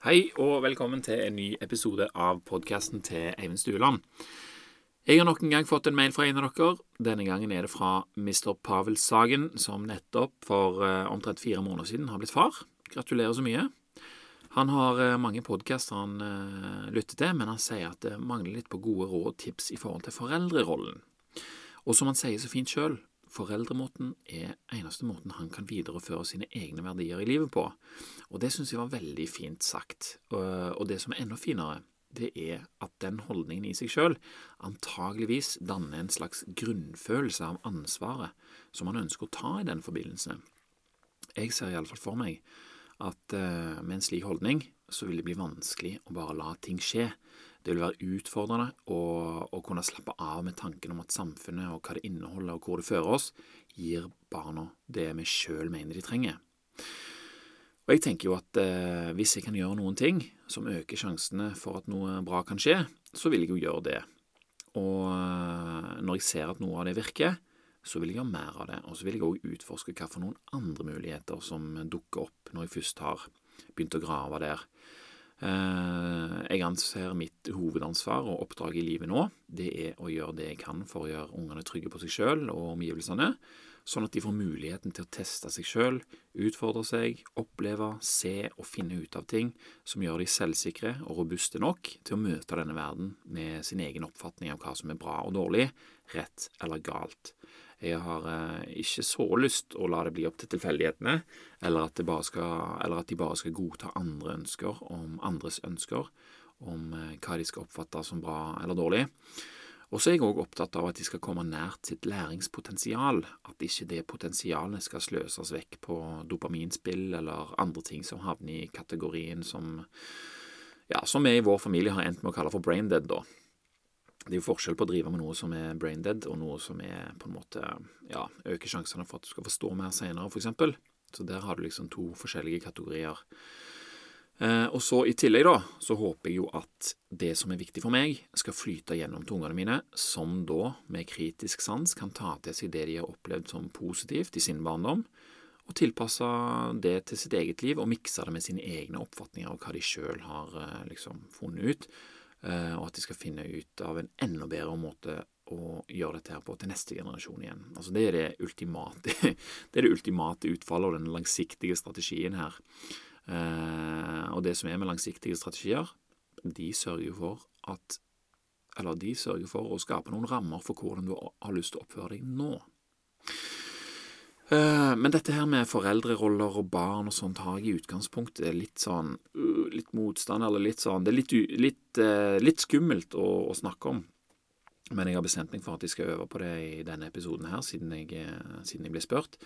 Hei og velkommen til en ny episode av podkasten til Eivind Stueland. Jeg har nok en gang fått en mail fra en av dere. Denne gangen er det fra Mr. Pavel Sagen, som nettopp for uh, omtrent fire måneder siden har blitt far. Gratulerer så mye. Han har uh, mange podkaster han uh, lytter til, men han sier at det mangler litt på gode råd og tips i forhold til foreldrerollen. Og som han sier så fint sjøl, Foreldremåten er eneste måten han kan videreføre sine egne verdier i livet på, og det synes jeg var veldig fint sagt. Og det som er enda finere, det er at den holdningen i seg sjøl antageligvis danner en slags grunnfølelse av ansvaret som han ønsker å ta i den forbindelse. Jeg ser iallfall for meg at eh, med en slik holdning så vil det bli vanskelig å bare la ting skje. Det vil være utfordrende å, å, kunne slappe av med tanken om at samfunnet og hva det inneholder og hvor det fører oss, gir barna det vi sjøl mener de trenger. Og jeg tenker jo at eh, hvis jeg kan gjøre noen ting som øker sjansene for at noe bra kan skje, så vil jeg jo gjøre det. Og eh, når jeg ser at noe av det virker, så vil jeg gjøre mer av det. Og så vil jeg òg utforske hva for noen andre muligheter som dukker opp når jeg først har begynt å grave der. Eh, jeg anser mitt hovedansvar og oppdrag i livet nå, det er å gjøre det jeg kan for å gjøre ungene trygge på seg sjøl og omgivelsene, sånn at de får muligheten til å teste seg sjøl, utfordre seg, oppleve, se og finne ut av ting som gjør de selvsikre og robuste nok til å møte denne verden med sin egen oppfatning av hva som er bra og dårlig, rett eller galt. Jeg har eh, ikke så lyst å la det bli opp til tilfeldighetene, eller at, eller at, de bare skal godta andre ønsker om andres ønsker, om eh, hva de skal oppfatte som bra eller dårlig. Og så er jeg òg opptatt av at de skal komme nært sitt læringspotensial, at ikke det potensialet skal sløses vekk på dopaminspill eller andre ting som havner i kategorien som ja, som vi i vår familie har endt med å kalle for brain dead, da. Det er jo forskjell på å drive med noe som er brain dead, og noe som er på en måte ja, øker sjansene for at du skal forstå mer senere, for eksempel. Så der har du liksom to forskjellige kategorier. Eh, og så i tillegg, da, så håper jeg jo at det som er viktig for meg, skal flyte gjennom tungene mine, som da, med kritisk sans, kan ta til seg det de har opplevd som positivt i sin barndom, og tilpasse det til sitt eget liv, og mikse det med sine egne oppfatninger av hva de sjøl har eh, liksom funnet ut Eh, og at de skal finne ut av en enda bedre måte å gjøre dette her på til neste generasjon igjen. Altså Det er det ultimate, det er det ultimate utfallet og den langsiktige strategien her. Eh, og det som er med langsiktige strategier, de sørger for at Eller de sørger for å skape noen rammer for hvordan du har lyst til å oppføre deg nå. Eh, men dette her med foreldreroller og barn og sånt har jeg i utgangspunktet litt sånn uh, litt motstand, eller litt sånn Det er litt, litt, uh, litt skummelt å, å, snakke om. Men jeg har bestemt meg for at jeg skal øve på det i denne episoden her, siden jeg, siden jeg ble spurt.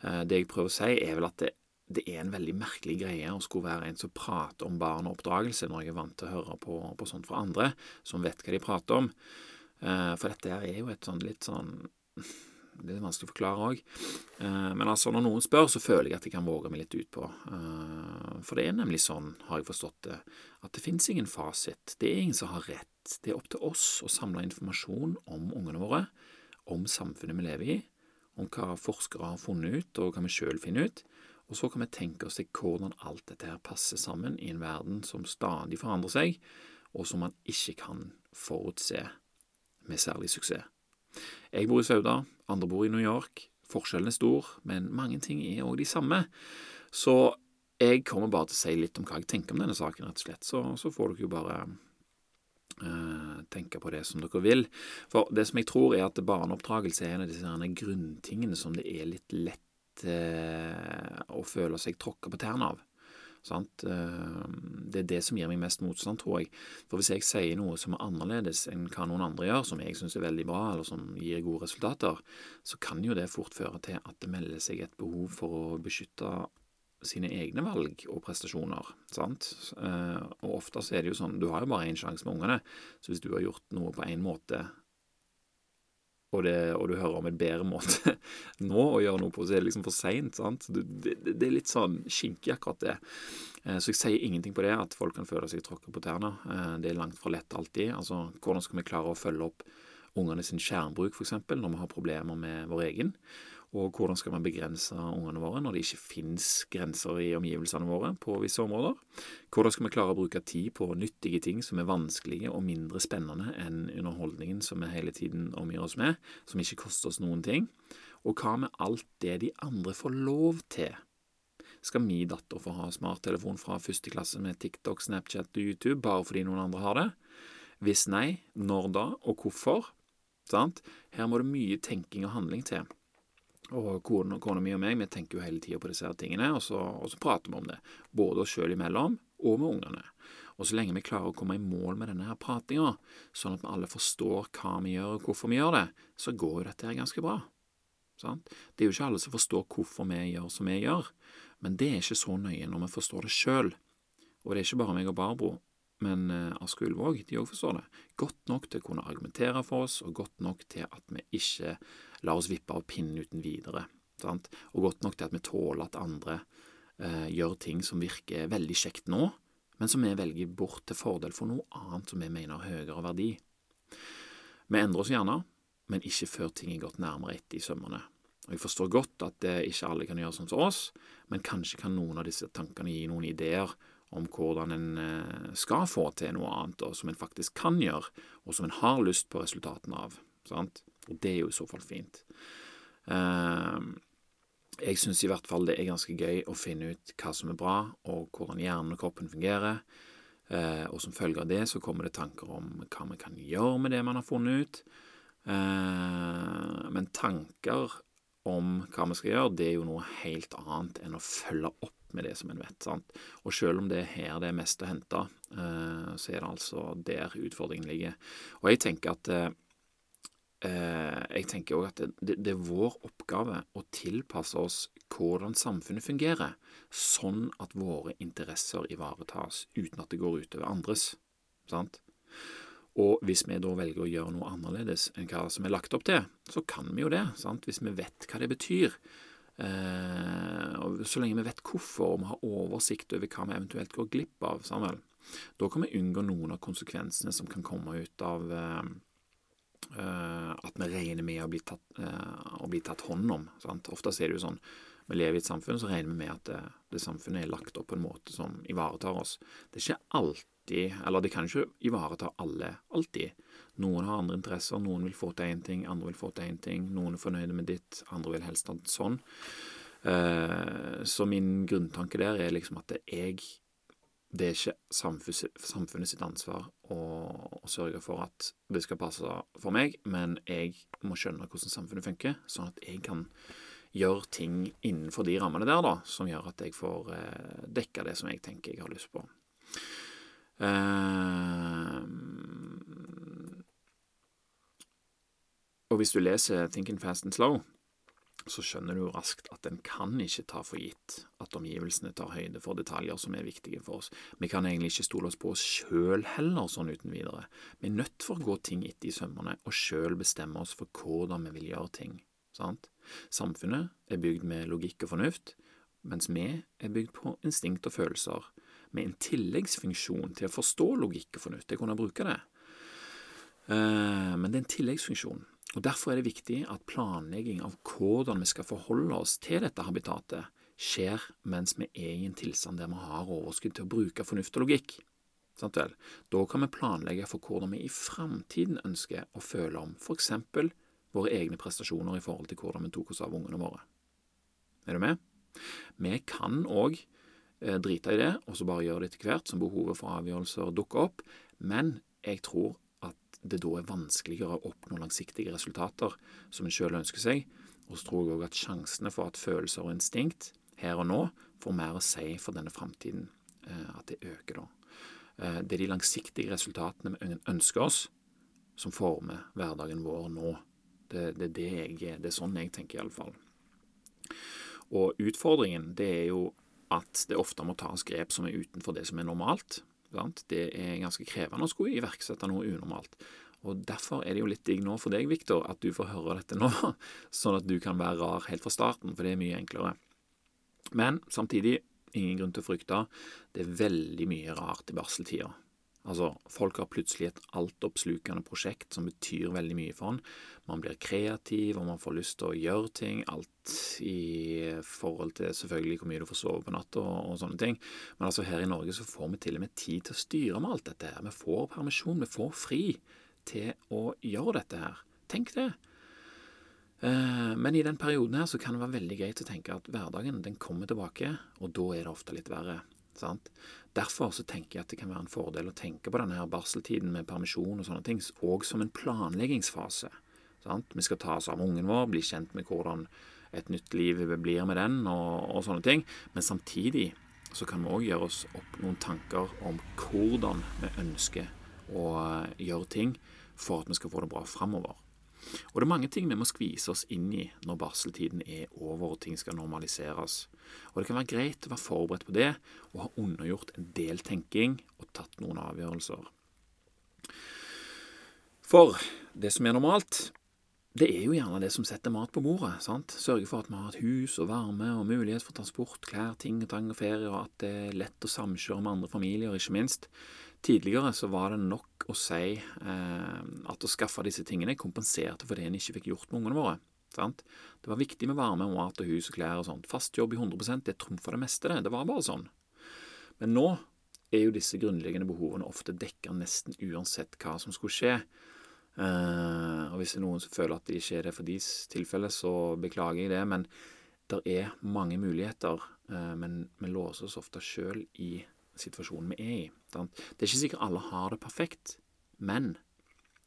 Det jeg prøver å si, er vel at det, det, er en veldig merkelig greie å skulle være en som prater om barn og oppdragelse, når jeg er vant til å høre på, på sånt fra andre som vet hva de prater om. For dette her er jo et sånn litt sånn det er vanskelig å forklare òg. Eh, men altså, når noen spør, så føler jeg at jeg kan våge meg litt utpå. Eh, for det er nemlig sånn, har jeg forstått det, at det fins ingen fasit. Det er ingen som har rett. Det er opp til oss å samle informasjon om ungene våre, om samfunnet vi lever i, om hva forskere har funnet ut, og hva vi sjøl finner ut. Og så kan vi tenke oss til hvordan alt dette her passer sammen i en verden som stadig forandrer seg, og som man ikke kan forutse med særlig suksess. Jeg bor i Sauda, andre bor i New York. Forskjellen er stor, men mange ting er òg de samme. Så jeg kommer bare til å si litt om hva jeg tenker om denne saken, rett og slett. Så, så får dere jo bare uh, tenke på det som dere vil. For det som jeg tror, er at barneoppdragelse er en av disse grunntingene som det er litt lett uh, å føle seg tråkka på tærne av. Sant? Eh, det er det som gir meg mest motstand, tror jeg. For hvis jeg sier noe som er annerledes enn hva noen andre gjør, som jeg syns er veldig bra, eller som gir gode resultater, så kan jo det fort føre til at det melder seg et behov for å beskytte sine egne valg og prestasjoner. sant? Eh, og ofte så er det jo sånn, du har jo bare én sjanse med ungene, så hvis du har gjort noe på én måte og, det, og, du hører om en bedre måte nå å gjøre noe på, så er det liksom for seint. Det, det, er litt sånn skinkig, akkurat det. Eh, så jeg sier ingenting på det, at folk kan føle seg tråkka på tærne. Eh, det er langt fra lett alltid. Altså, Hvordan skal vi klare å følge opp ungene sin skjermbruk, f.eks., når vi har problemer med vår egen? Og hvordan skal vi begrense ungene våre når det ikke finnes grenser i omgivelsene våre på visse områder? Hvordan skal vi klare å bruke tid på nyttige ting som er vanskelige og mindre spennende enn underholdningen som vi hele tiden omgir oss med, som ikke koster oss noen ting? Og hva med alt det de andre får lov til? Skal min datter få ha smarttelefon fra første klasse med TikTok, Snapchat og YouTube bare fordi noen andre har det? Hvis nei, når da, og hvorfor? Sant? Her må det mye tenking og handling til. Og kona, kona mi og meg vi tenker jo hele tida på disse her tingene, og så, og så, prater vi om det. Både oss sjøl imellom og med ungene. Og så lenge vi klarer å komme i mål med denne her pratinga, sånn at vi alle forstår hva vi gjør og hvorfor vi gjør det, så går jo dette her ganske bra. Sant? Det er jo ikke alle som forstår hvorfor vi gjør som vi gjør, men det er ikke så nøye når vi forstår det sjøl. Og det er ikke bare meg og Barbro men Aske Ulvåg, de òg forstår det. Godt nok til å kunne argumentere for oss, og godt nok til at vi ikke lar oss vippe av pinnen uten videre. Sant? Og godt nok til at vi tåler at andre eh, gjør ting som virker veldig kjekt nå, men som vi velger bort til fordel for noe annet som vi mener har høyere verdi. Vi endrer oss gjerne, men ikke før ting er gått nærmere etter i sømmene. Og Jeg forstår godt at det ikke alle kan gjøre sånn som oss, men kanskje kan noen av disse tankene gi noen ideer om hvordan en eh, skal få til noe annet, og som en faktisk kan gjøre, og som en har lyst på resultatene av. Sant? Og det er jo i så fall fint. Ehm, jeg syns i hvert fall det er ganske gøy å finne ut hva som er bra, og hvordan hjernen og kroppen fungerer. Eh, og som følge av det så kommer det tanker om hva vi kan gjøre med det man har funnet ut. Eh, men tanker om hva vi skal gjøre, det er jo noe helt annet enn å følge opp med det som en vet. sant? Og selv om det er her det er mest å hente, eh, så er det altså der utfordringen ligger. Og jeg tenker at eh, eh, jeg tenker også at det, det, er vår oppgave å tilpasse oss hvordan samfunnet fungerer, sånn at våre interesser ivaretas uten at det går utover andres. sant? Og hvis vi da velger å gjøre noe annerledes enn hva som er lagt opp til, så kan vi jo det, sant? hvis vi vet hva det betyr. Eh, og Så lenge vi vet hvorfor, og vi har oversikt over hva vi eventuelt går glipp av, Samuel, da kan vi unngå noen av konsekvensene som kan komme ut av eh, eh, at vi regner med å bli tatt, å bli tatt hånd om. Sant? Ofte er det jo sånn vi lever i et samfunn, så regner vi med at det, det, samfunnet er lagt opp på en måte som ivaretar oss. Det er ikke alltid, eller det kan ikke ivareta alle alltid. Noen har andre interesser, noen vil få til én ting, andre vil få til én ting. Noen er fornøyde med ditt, andre vil helst ha det sånn. Uh, så min grunntanke der er liksom at det, jeg Det er ikke samfunnet, sitt ansvar å, sørge for at det skal passe for meg, men jeg må skjønne hvordan samfunnet funker, sånn at jeg kan gjøre ting innenfor de rammene der, da, som gjør at jeg får uh, dekka det som jeg tenker jeg har lyst på. Uh, og hvis du leser Thinking Fast and Slow, så skjønner du raskt at en kan ikke ta for gitt at omgivelsene tar høyde for detaljer som er viktige for oss. Vi kan egentlig ikke stole oss på oss sjøl heller, sånn uten videre. Vi er nødt for å gå ting etter i sømmene og sjøl bestemme oss for hvordan vi vil gjøre ting. Sant? Samfunnet er bygd med logikk og fornuft, mens vi er bygd på instinkt og følelser, med en tilleggsfunksjon til å forstå logikk og fornuft. Jeg kunne bruke det. Eh, men det er en tilleggsfunksjon. Og Derfor er det viktig at planlegging av hvordan vi skal forholde oss til dette habitatet, skjer mens vi er i en tilstand der vi har overskudd til å bruke fornuft og logikk. Sant vel? Da kan vi planlegge for hvordan vi i framtiden ønsker å føle om eksempel våre egne prestasjoner i forhold til hvordan vi tok oss av ungene våre. Er du med? Vi kan òg drite i det, og så bare gjøre det etter hvert som behovet for avgjørelser dukker opp, men jeg tror at det da er vanskeligere å oppnå langsiktige resultater som en sjøl ønsker seg. Og så tror jeg òg at sjansene for at følelser og instinkt her og nå får mer å si for denne framtiden, eh, at det øker da. Eh, det er de langsiktige resultatene vi ønsker oss, som former hverdagen vår nå. Det, det, det, jeg, det er sånn jeg tenker, iallfall. Og utfordringen det er jo at det ofte må tas grep som er utenfor det som er normalt. Sant? Det er ganske krevende å skulle iverksette noe unormalt. Og Derfor er det jo litt digg nå for deg, Viktor, at du får høre dette nå, sånn at du kan være rar helt fra starten, for det er mye enklere. Men samtidig, ingen grunn til å frykte. Det er veldig mye rart i barseltida. Altså, folk har plutselig et altoppslukende prosjekt som betyr veldig mye for en. Man blir kreativ, og man får lyst til å gjøre ting. Alt i forhold til selvfølgelig hvor mye du får sove på natta og, og, sånne ting. Men altså her i Norge så får vi til og med tid til å styre med alt dette her. Vi får permisjon, vi får fri til å gjøre dette her. Tenk det. Eh, men i den perioden her så kan det være veldig greit å tenke at hverdagen den kommer tilbake, og da er det ofte litt verre. Sant? Derfor så tenker jeg at det kan være en fordel å tenke på denne her barseltiden med permisjon og sånne ting òg som en planleggingsfase. Sant? Vi skal ta oss av ungen vår, bli kjent med hvordan et nytt liv blir med den, og, og sånne ting. Men samtidig så kan vi òg gjøre oss opp noen tanker om hvordan vi ønsker å eh, gjøre ting for at vi skal få det bra framover. Og det er mange ting vi må skvise oss inn i når barseltiden er over og ting skal normaliseres. Og det kan være greit å være forberedt på det og ha undergjort en del tenking og tatt noen avgjørelser. For det som er normalt, det er jo gjerne det som setter mat på bordet. sant? Sørge for at vi har et hus og varme og mulighet for transport, klær, ting og tang og ferie, og at det er lett å samkjøre med andre familier, ikke minst. Tidligere så var det nok å si eh, at å skaffe disse tingene kompenserte for det en ikke fikk gjort med ungene våre. Sant? Det var viktig med varme, mat og hus og klær og sånt. Fast jobb i 100 det trumfa det meste, det. Det var bare sånn. Men nå er jo disse grunnleggende behovene ofte dekka nesten uansett hva som skulle skje. Uh, og hvis det er noen som føler at det ikke er det for deres tilfelle, så beklager jeg det. Men det er mange muligheter. Uh, men vi låser oss ofte sjøl i situasjonen vi er i. Det er ikke sikkert alle har det perfekt, men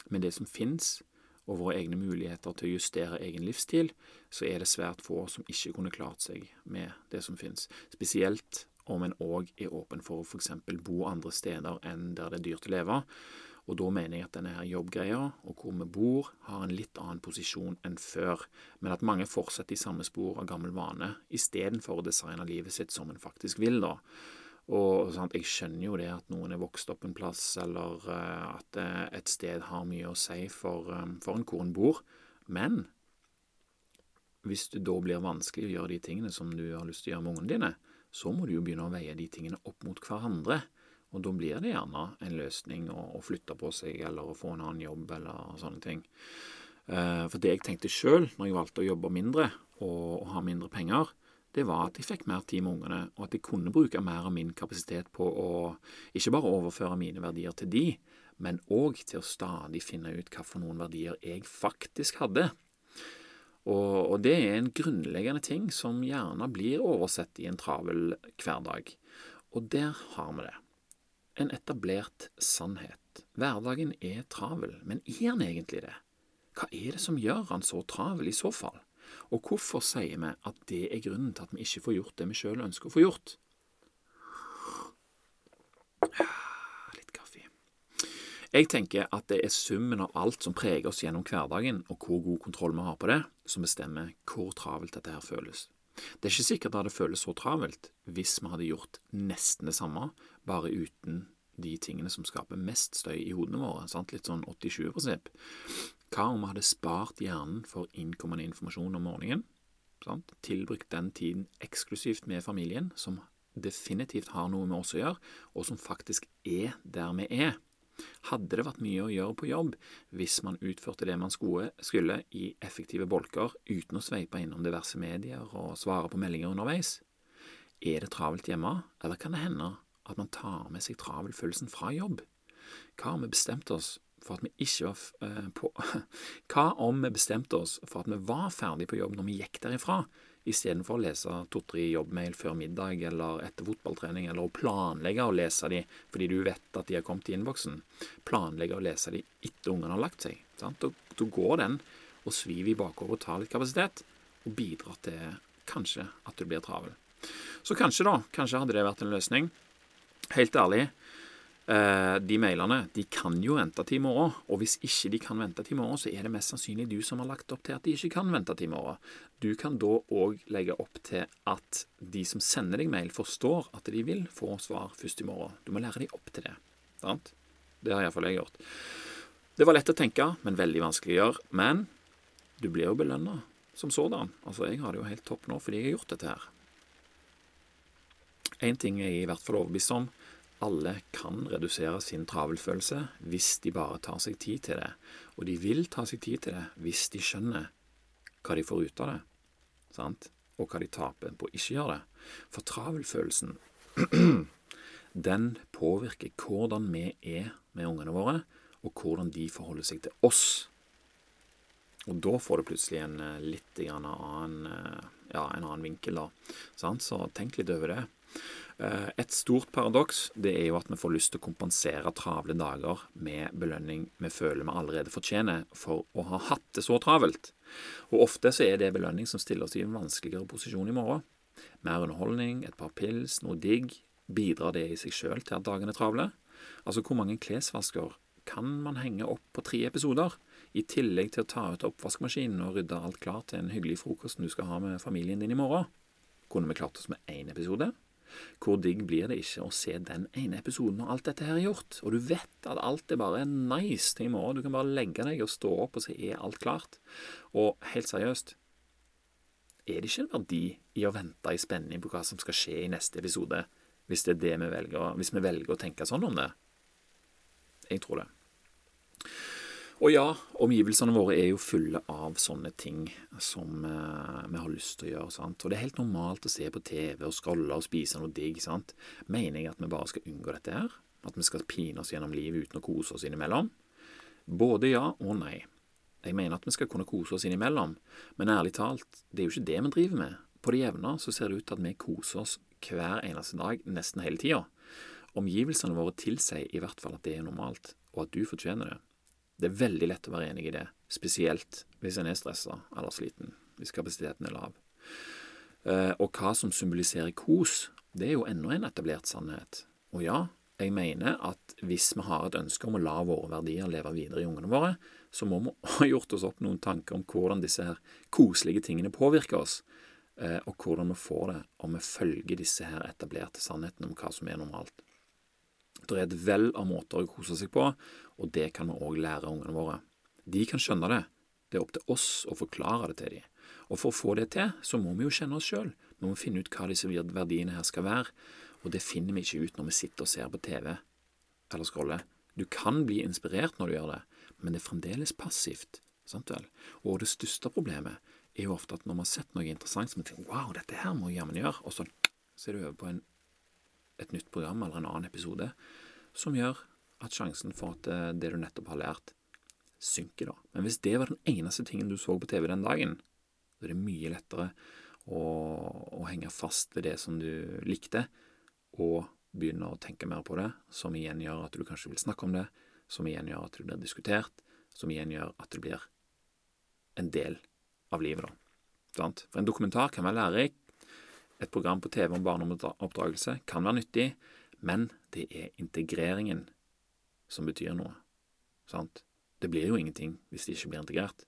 med det som fins, og våre egne muligheter til å justere egen livsstil, så er det svært få som ikke kunne klart seg med det som fins. Spesielt om en òg er åpen for å f.eks. bo andre steder enn der det er dyrt å leve. Og da mener jeg at denne her jobbgreia, og hvor vi bor, har en litt annen posisjon enn før, men at mange fortsetter i samme spor av gammel vane, istedenfor å designe livet sitt som en faktisk vil, da. Og sant, Jeg skjønner jo det at noen er vokst opp en plass, eller uh, at uh, et sted har mye å si for, um, for en hvor en bor. Men hvis det da blir vanskelig å gjøre de tingene som du har lyst til å gjøre med ungene dine, så må du jo begynne å veie de tingene opp mot hverandre. Og da blir det gjerne en løsning å, å flytte på seg eller å få en annen jobb eller sånne ting. Uh, for det jeg tenkte sjøl når jeg valgte å jobbe mindre og, og ha mindre penger, det var at jeg fikk mer tid med ungene, og at jeg kunne bruke mer av min kapasitet på å ikke bare overføre mine verdier til de, men òg til å stadig finne ut hva for noen verdier jeg faktisk hadde. Og, og det er en grunnleggende ting som gjerne blir oversett i en travel hverdag. Og der har vi det. En etablert sannhet. Hverdagen er travel, men er den egentlig det? Hva er det som gjør han så travel i så fall? Og hvorfor sier vi at det er grunnen til at vi ikke får gjort det vi sjøl ønsker å få gjort? Litt kaffe. Jeg tenker at det er summen av alt som preger oss gjennom hverdagen, og hvor god kontroll vi har på det, som bestemmer hvor travelt dette her føles. Det er ikke sikkert det hadde føles så travelt hvis vi hadde gjort nesten det samme, bare uten de tingene som skaper mest støy i hodene våre. Sant? Litt sånn 80-20-prinsipp. Hva om vi hadde spart hjernen for innkommende informasjon om morgenen? Sant? Tilbrukt den tiden eksklusivt med familien, som definitivt har noe med oss å gjøre, og som faktisk er der vi er. Hadde det vært mye å gjøre på jobb hvis man utførte det man skulle, i effektive bolker uten å sveipe innom diverse medier og svare på meldinger underveis? Er det travelt hjemme, eller kan det hende at man tar med seg travelfølelsen fra jobb? Hva om vi bestemte oss for at vi ikke var eh, på Hva om vi bestemte oss for at vi var ferdig på jobb når vi gikk derifra, istedenfor å lese to-tre jobbmail før middag eller etter fotballtrening, eller å planlegge å lese de fordi du vet at de har kommet i innboksen. Planlegge å lese de etter ungene har lagt seg. Da, går den og sviver i bakover og tar litt kapasitet, og bidrar til kanskje at du blir travel. Så kanskje, da, kanskje hadde det vært en løsning. Helt ærlig, de mailene de kan jo vente til i morgen. Og hvis ikke de kan vente til i morgen, så er det mest sannsynlig du som har lagt opp til at de ikke kan vente til i morgen. Du kan da òg legge opp til at de som sender deg mail, forstår at de vil få svar først i morgen. Du må lære dem opp til det. Sant? Det har iallfall jeg gjort. Det var lett å tenke, men veldig vanskelig å gjøre. Men du blir jo belønna som sådan. Altså, jeg har det jo helt topp nå fordi jeg har gjort dette her. Én ting er jeg i hvert fall overbevist om, alle kan redusere sin travelfølelse hvis de bare tar seg tid til det. Og de vil ta seg tid til det hvis de skjønner hva de får ut av det, sant? og hva de taper på å ikke gjøre det. For travelfølelsen, den påvirker hvordan vi er med ungene våre, og hvordan de forholder seg til oss. Og da får du plutselig en eh, litt annen, eh, ja, en annen vinkel, da. Sant? Så tenk litt over det. Eh, et stort paradoks det er jo at vi får lyst til å kompensere travle dager med belønning vi føler vi allerede fortjener for å ha hatt det så travelt. Og ofte så er det belønning som stiller oss i en vanskeligere posisjon i morgen. Mer underholdning, et par pils, noe digg. Bidrar det i seg sjøl til at dagene er travle? Altså, hvor mange klesvasker kan man henge opp på tre episoder? i tillegg til å ta ut oppvaskmaskinen og rydde alt klart til en hyggelig frokost du skal ha med familien din i morgen. Kunne vi klart oss med én episode? Hvor digg blir det ikke å se den ene episoden når alt dette her er gjort, og du vet at alt er bare nice til i morgen, du kan bare legge deg og stå opp, og så er alt klart. Og helt seriøst, er det ikke en verdi i å vente i spenning på hva som skal skje i neste episode, hvis det er det vi velger, hvis vi velger å tenke sånn om det? Jeg tror det. Og ja, omgivelsene våre er jo fulle av sånne ting som eh, vi har lyst til å gjøre. sant? Og det er helt normalt å se på TV og scrolle og spise noe digg. sant? Mener jeg at vi bare skal unngå dette her? At vi skal pine oss gjennom livet uten å kose oss innimellom? Både ja og nei. Jeg mener at vi skal kunne kose oss innimellom, men ærlig talt, det er jo ikke det vi driver med. På det jevne så ser det ut til at vi koser oss hver eneste dag, nesten hele tida. Omgivelsene våre tilsier i hvert fall at det er normalt, og at du fortjener det. Det er veldig lett å være enig i det, spesielt hvis en er stressa eller sliten, hvis kapasiteten er lav. Eh, og hva som symboliserer kos, det er jo enda en etablert sannhet. Og ja, jeg mener at hvis vi har et ønske om å la våre verdier leve videre i ungene våre, så må vi ha gjort oss opp noen tanker om hvordan disse her koselige tingene påvirker oss, eh, og hvordan vi får det om vi følger disse her etablerte sannhetene om hva som er normalt. Det er et vell av måter å kose seg på, og det kan vi òg lære ungene våre. De kan skjønne det. Det er opp til oss å forklare det til dem. Og for å få det til, så må vi jo kjenne oss sjøl. Vi må finne ut hva disse verdiene her skal være, og det finner vi ikke ut når vi sitter og ser på TV eller scroller. Du kan bli inspirert når du gjør det, men det er fremdeles passivt. Sant vel? Og det største problemet er jo ofte at når vi har sett noe interessant som vi tenker wow, dette her må jeg jammen gjøre, og så ser du over på en, et nytt program eller en annen episode som gjør at sjansen for at eh, det du nettopp har lært, synker, da. Men hvis det var den eneste tingen du så på TV den dagen, så er det mye lettere å, å henge fast ved det som du likte, og begynne å tenke mer på det, som igjen gjør at du kanskje vil snakke om det, som igjen gjør at det blir diskutert, som igjen gjør at det blir en del av livet, da. For en dokumentar kan være lærerik, et program på TV om barneoppdragelse kan være nyttig, men det er integreringen som betyr noe. Sant? Det blir jo ingenting hvis det ikke blir integrert.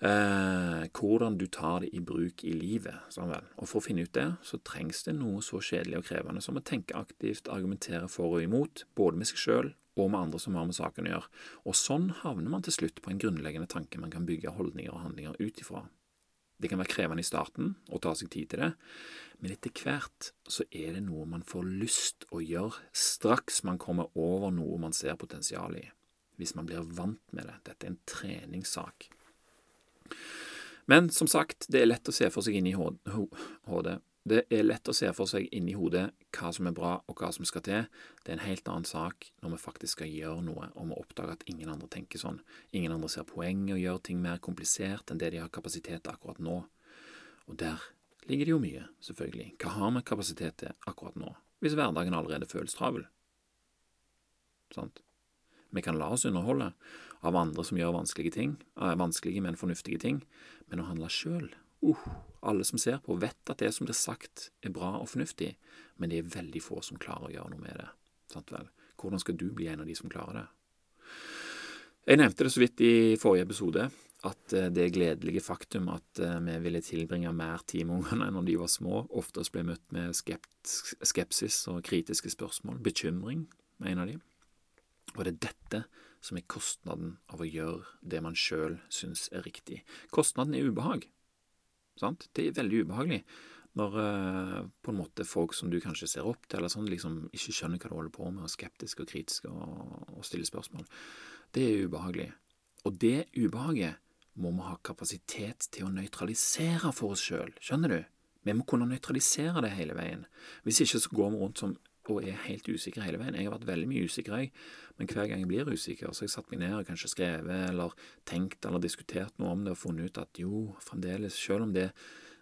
Eh, hvordan du tar det i bruk i livet. Sånn vel. Og For å finne ut det, så trengs det noe så kjedelig og krevende som å tenke aktivt, argumentere for og imot, både med seg sjøl og med andre som har med saken å gjøre. Og sånn havner man til slutt på en grunnleggende tanke man kan bygge holdninger og handlinger ut ifra. Det kan være krevende i starten å ta seg tid til det, men etter hvert så er det noe man får lyst å gjøre straks man kommer over noe man ser potensial i, hvis man blir vant med det. Dette er en treningssak. Men som sagt, det er lett å se for seg inn i HD det er lett å se for seg inni hodet hva som er bra og hva som skal til. Det er en helt annen sak når vi faktisk skal gjøre noe og vi oppdager at ingen andre tenker sånn. Ingen andre ser poenget i å gjøre ting mer komplisert enn det de har kapasitet til akkurat nå. Og der ligger det jo mye, selvfølgelig. Hva har vi kapasitet til akkurat nå, hvis hverdagen allerede føles travel? Sant? Vi kan la oss underholde av andre som gjør vanskelige ting, eh, vanskelige, men fornuftige ting, men å handle sjøl uh, alle som ser på, vet at det som blir sagt, er bra og fornuftig, men det er veldig få som klarer å gjøre noe med det. Sant vel? Hvordan skal du bli en av de som klarer det? Jeg nevnte det så vidt i forrige episode, at eh, det gledelige faktum at eh, vi ville tilbringe mer tid med ungene når de var små, oftest ble møtt med skepsis og kritiske spørsmål, bekymring med en av dem. Og det er dette som er kostnaden av å gjøre det man sjøl syns er riktig. Kostnaden er ubehag. Sant? Det er veldig ubehagelig Når uh, på en måte folk som du kanskje ser opp til, eller sånn, liksom ikke skjønner hva du holder på med, og er skeptiske og kritiske og, og stiller spørsmål, det er ubehagelig. Og det ubehaget må vi ha kapasitet til å nøytralisere for oss sjøl, skjønner du? Vi må kunne nøytralisere det hele veien. Hvis ikke så går vi rundt som og er helt usikker hele veien. Jeg har vært veldig mye usikker, jeg, men hver gang jeg blir usikker, så har jeg satt meg ned og kanskje skrevet eller tenkt eller diskutert noe om det og funnet ut at jo, fremdeles, selv om det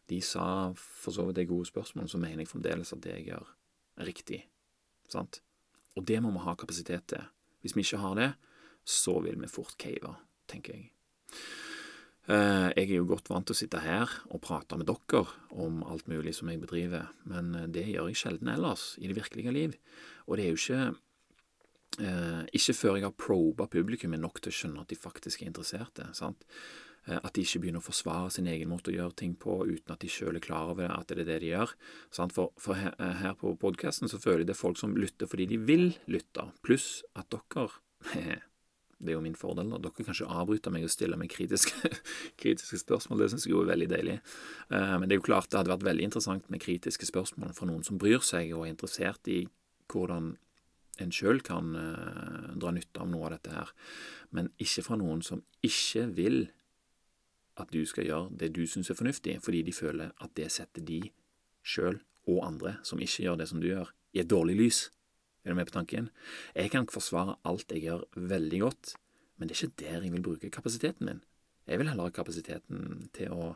de sa for så vidt er gode spørsmål, så mener jeg fremdeles at det jeg gjør, er riktig. Sant? Og det må vi ha kapasitet til. Hvis vi ikke har det, så vil vi fort cave, tenker jeg. Eh, jeg er jo godt vant til å sitte her og prate med dere om alt mulig som jeg bedriver, men eh, det gjør jeg sjelden ellers i det virkelige liv. Og det er jo ikke eh, ikke før jeg har proba publikummet nok til å skjønne at de faktisk er interesserte. sant? At de ikke begynner å forsvare sin egen måte å gjøre ting på uten at de sjøl er klar over at det er det de gjør. For, for her, på podkasten så føler jeg det er folk som lytter fordi de vil lytte, pluss at dere Det er jo min fordel. Og Dere kan ikke avbryte meg og stille meg kritiske, kritiske spørsmål. Det syns jeg jo er veldig deilig. Eh, men det er jo klart det hadde vært veldig interessant med kritiske spørsmål fra noen som bryr seg og er interessert i hvordan en sjøl kan uh, dra nytte av noe av dette her. Men ikke fra noen som ikke vil at du skal gjøre det du syns er fornuftig, fordi de føler at det setter de sjøl og andre som ikke gjør det som du gjør, i et dårlig lys. Er du med på tanken? Jeg kan forsvare alt jeg gjør, veldig godt, men det er ikke der jeg vil bruke kapasiteten min. Jeg vil heller ha kapasiteten til å,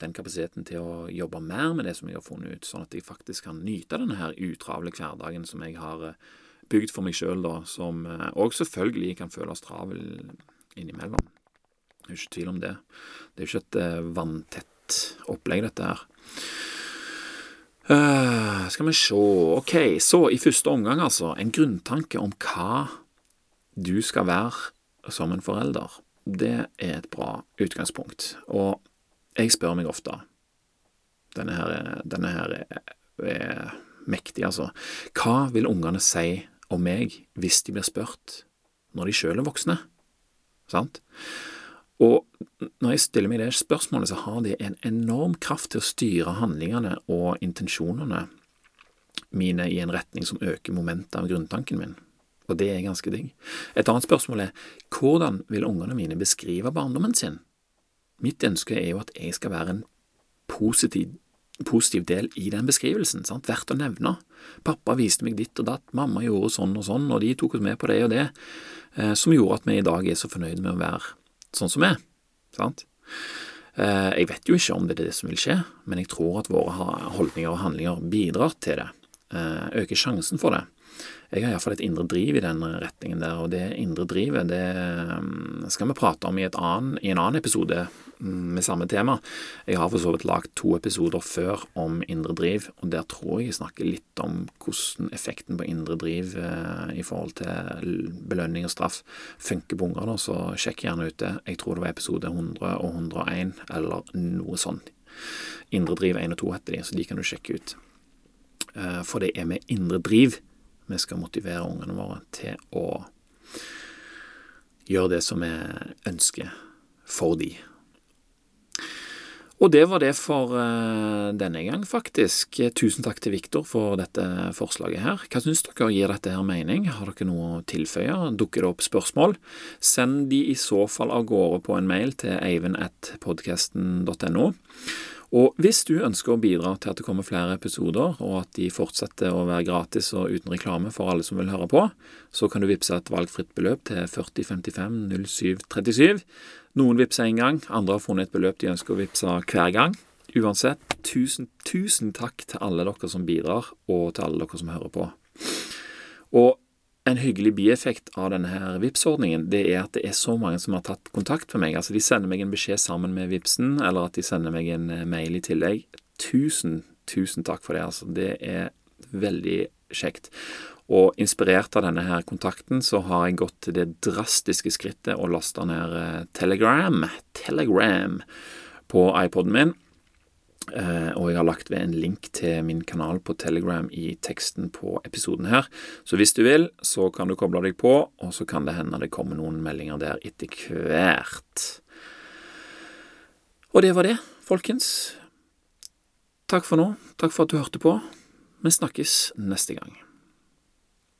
den kapasiteten til å jobbe mer med det som jeg har funnet ut, sånn at jeg faktisk kan nyte denne her utravle hverdagen som jeg har eh, bygd for meg sjøl, som òg eh, selvfølgelig kan føles travel innimellom. Det er ikke tvil om det. Det er jo ikke et eh, vanntett opplegg, dette her. Uh, skal vi se Ok, så i første omgang, altså, en grunntanke om hva du skal være som en forelder. Det er et bra utgangspunkt. Og jeg spør meg ofte Denne her, denne her er, er mektig, altså. Hva vil ungene si om meg hvis de blir spurt når de sjøl er voksne? Sant? Og når jeg stiller meg det spørsmålet, så har det en enorm kraft til å styre handlingene og intensjonene mine i en retning som øker momentet av grunntanken min. Og det er ganske digg. Et annet spørsmål er hvordan vil ungene mine beskrive barndommen sin? Mitt ønske er jo at jeg skal være en positiv, positiv del i den beskrivelsen, sant? verdt å nevne. Pappa viste meg ditt og datt, mamma gjorde sånn og sånn, og de tok oss med på det og det, eh, som gjorde at vi i dag er så fornøyde med å være sånn som er. Sant? Eh, jeg vet jo ikke om det er det som vil skje, men jeg tror at våre holdninger og handlinger bidrar til det. Eh, øker sjansen for det. Jeg har iallfall et indre driv i den retningen der, og det indre drivet det mm, skal vi prate om i, annen, i en annen episode mm, med samme tema. Jeg har for så vidt lagd to episoder før om indre driv, og der tror jeg jeg snakker litt om hvordan effekten på indre driv eh, i forhold til belønning og straff funker på unger, så sjekk gjerne ut det. Jeg tror det var episode 100 og 101, eller noe sånt. Indre driv 1 og 2 heter de, så de kan du sjekke ut. Eh, for det er med indre driv vi skal motivere ungene våre til å gjøre det som vi ønsker for de. Og det var det for uh, denne gang, faktisk. Tusen takk til Viktor for dette forslaget her. Hva syns dere? Gir dette her mening? Har dere noe å tilføye? Dukker det opp spørsmål? Send de i så fall av gårde på en mail til eivind.podkasten.no. Og hvis du ønsker å bidra til at det kommer flere episoder, og at de fortsetter å være gratis og uten reklame for alle som vil høre på, så kan du vippse et valgfritt beløp til 4055 0737. Noen vippser én gang, andre har funnet et beløp de ønsker å vippse hver gang. Uansett, tusen, tusen takk til alle dere som bidrar, og til alle dere som hører på. Og en hyggelig bieffekt av denne her Vipps-ordningen, det er at det er så mange som har tatt kontakt med meg. Altså, de sender meg en beskjed sammen med Vipsen, eller at de sender meg en eh, mail i tillegg. Tusen, tusen takk for det. Altså, det er veldig kjekt. Og inspirert av denne her kontakten, så har jeg gått til det drastiske skrittet å laste ned eh, Telegram, Telegram på iPoden min. Eh, og jeg har lagt ved en link til min kanal på Telegram i teksten på episoden her. Så hvis du vil, så kan du koble deg på, og så kan det hende det kommer noen meldinger der etter hvert. Og det var det, folkens. takk for nå. Takk for at du hørte på. Vi snakkes neste gang.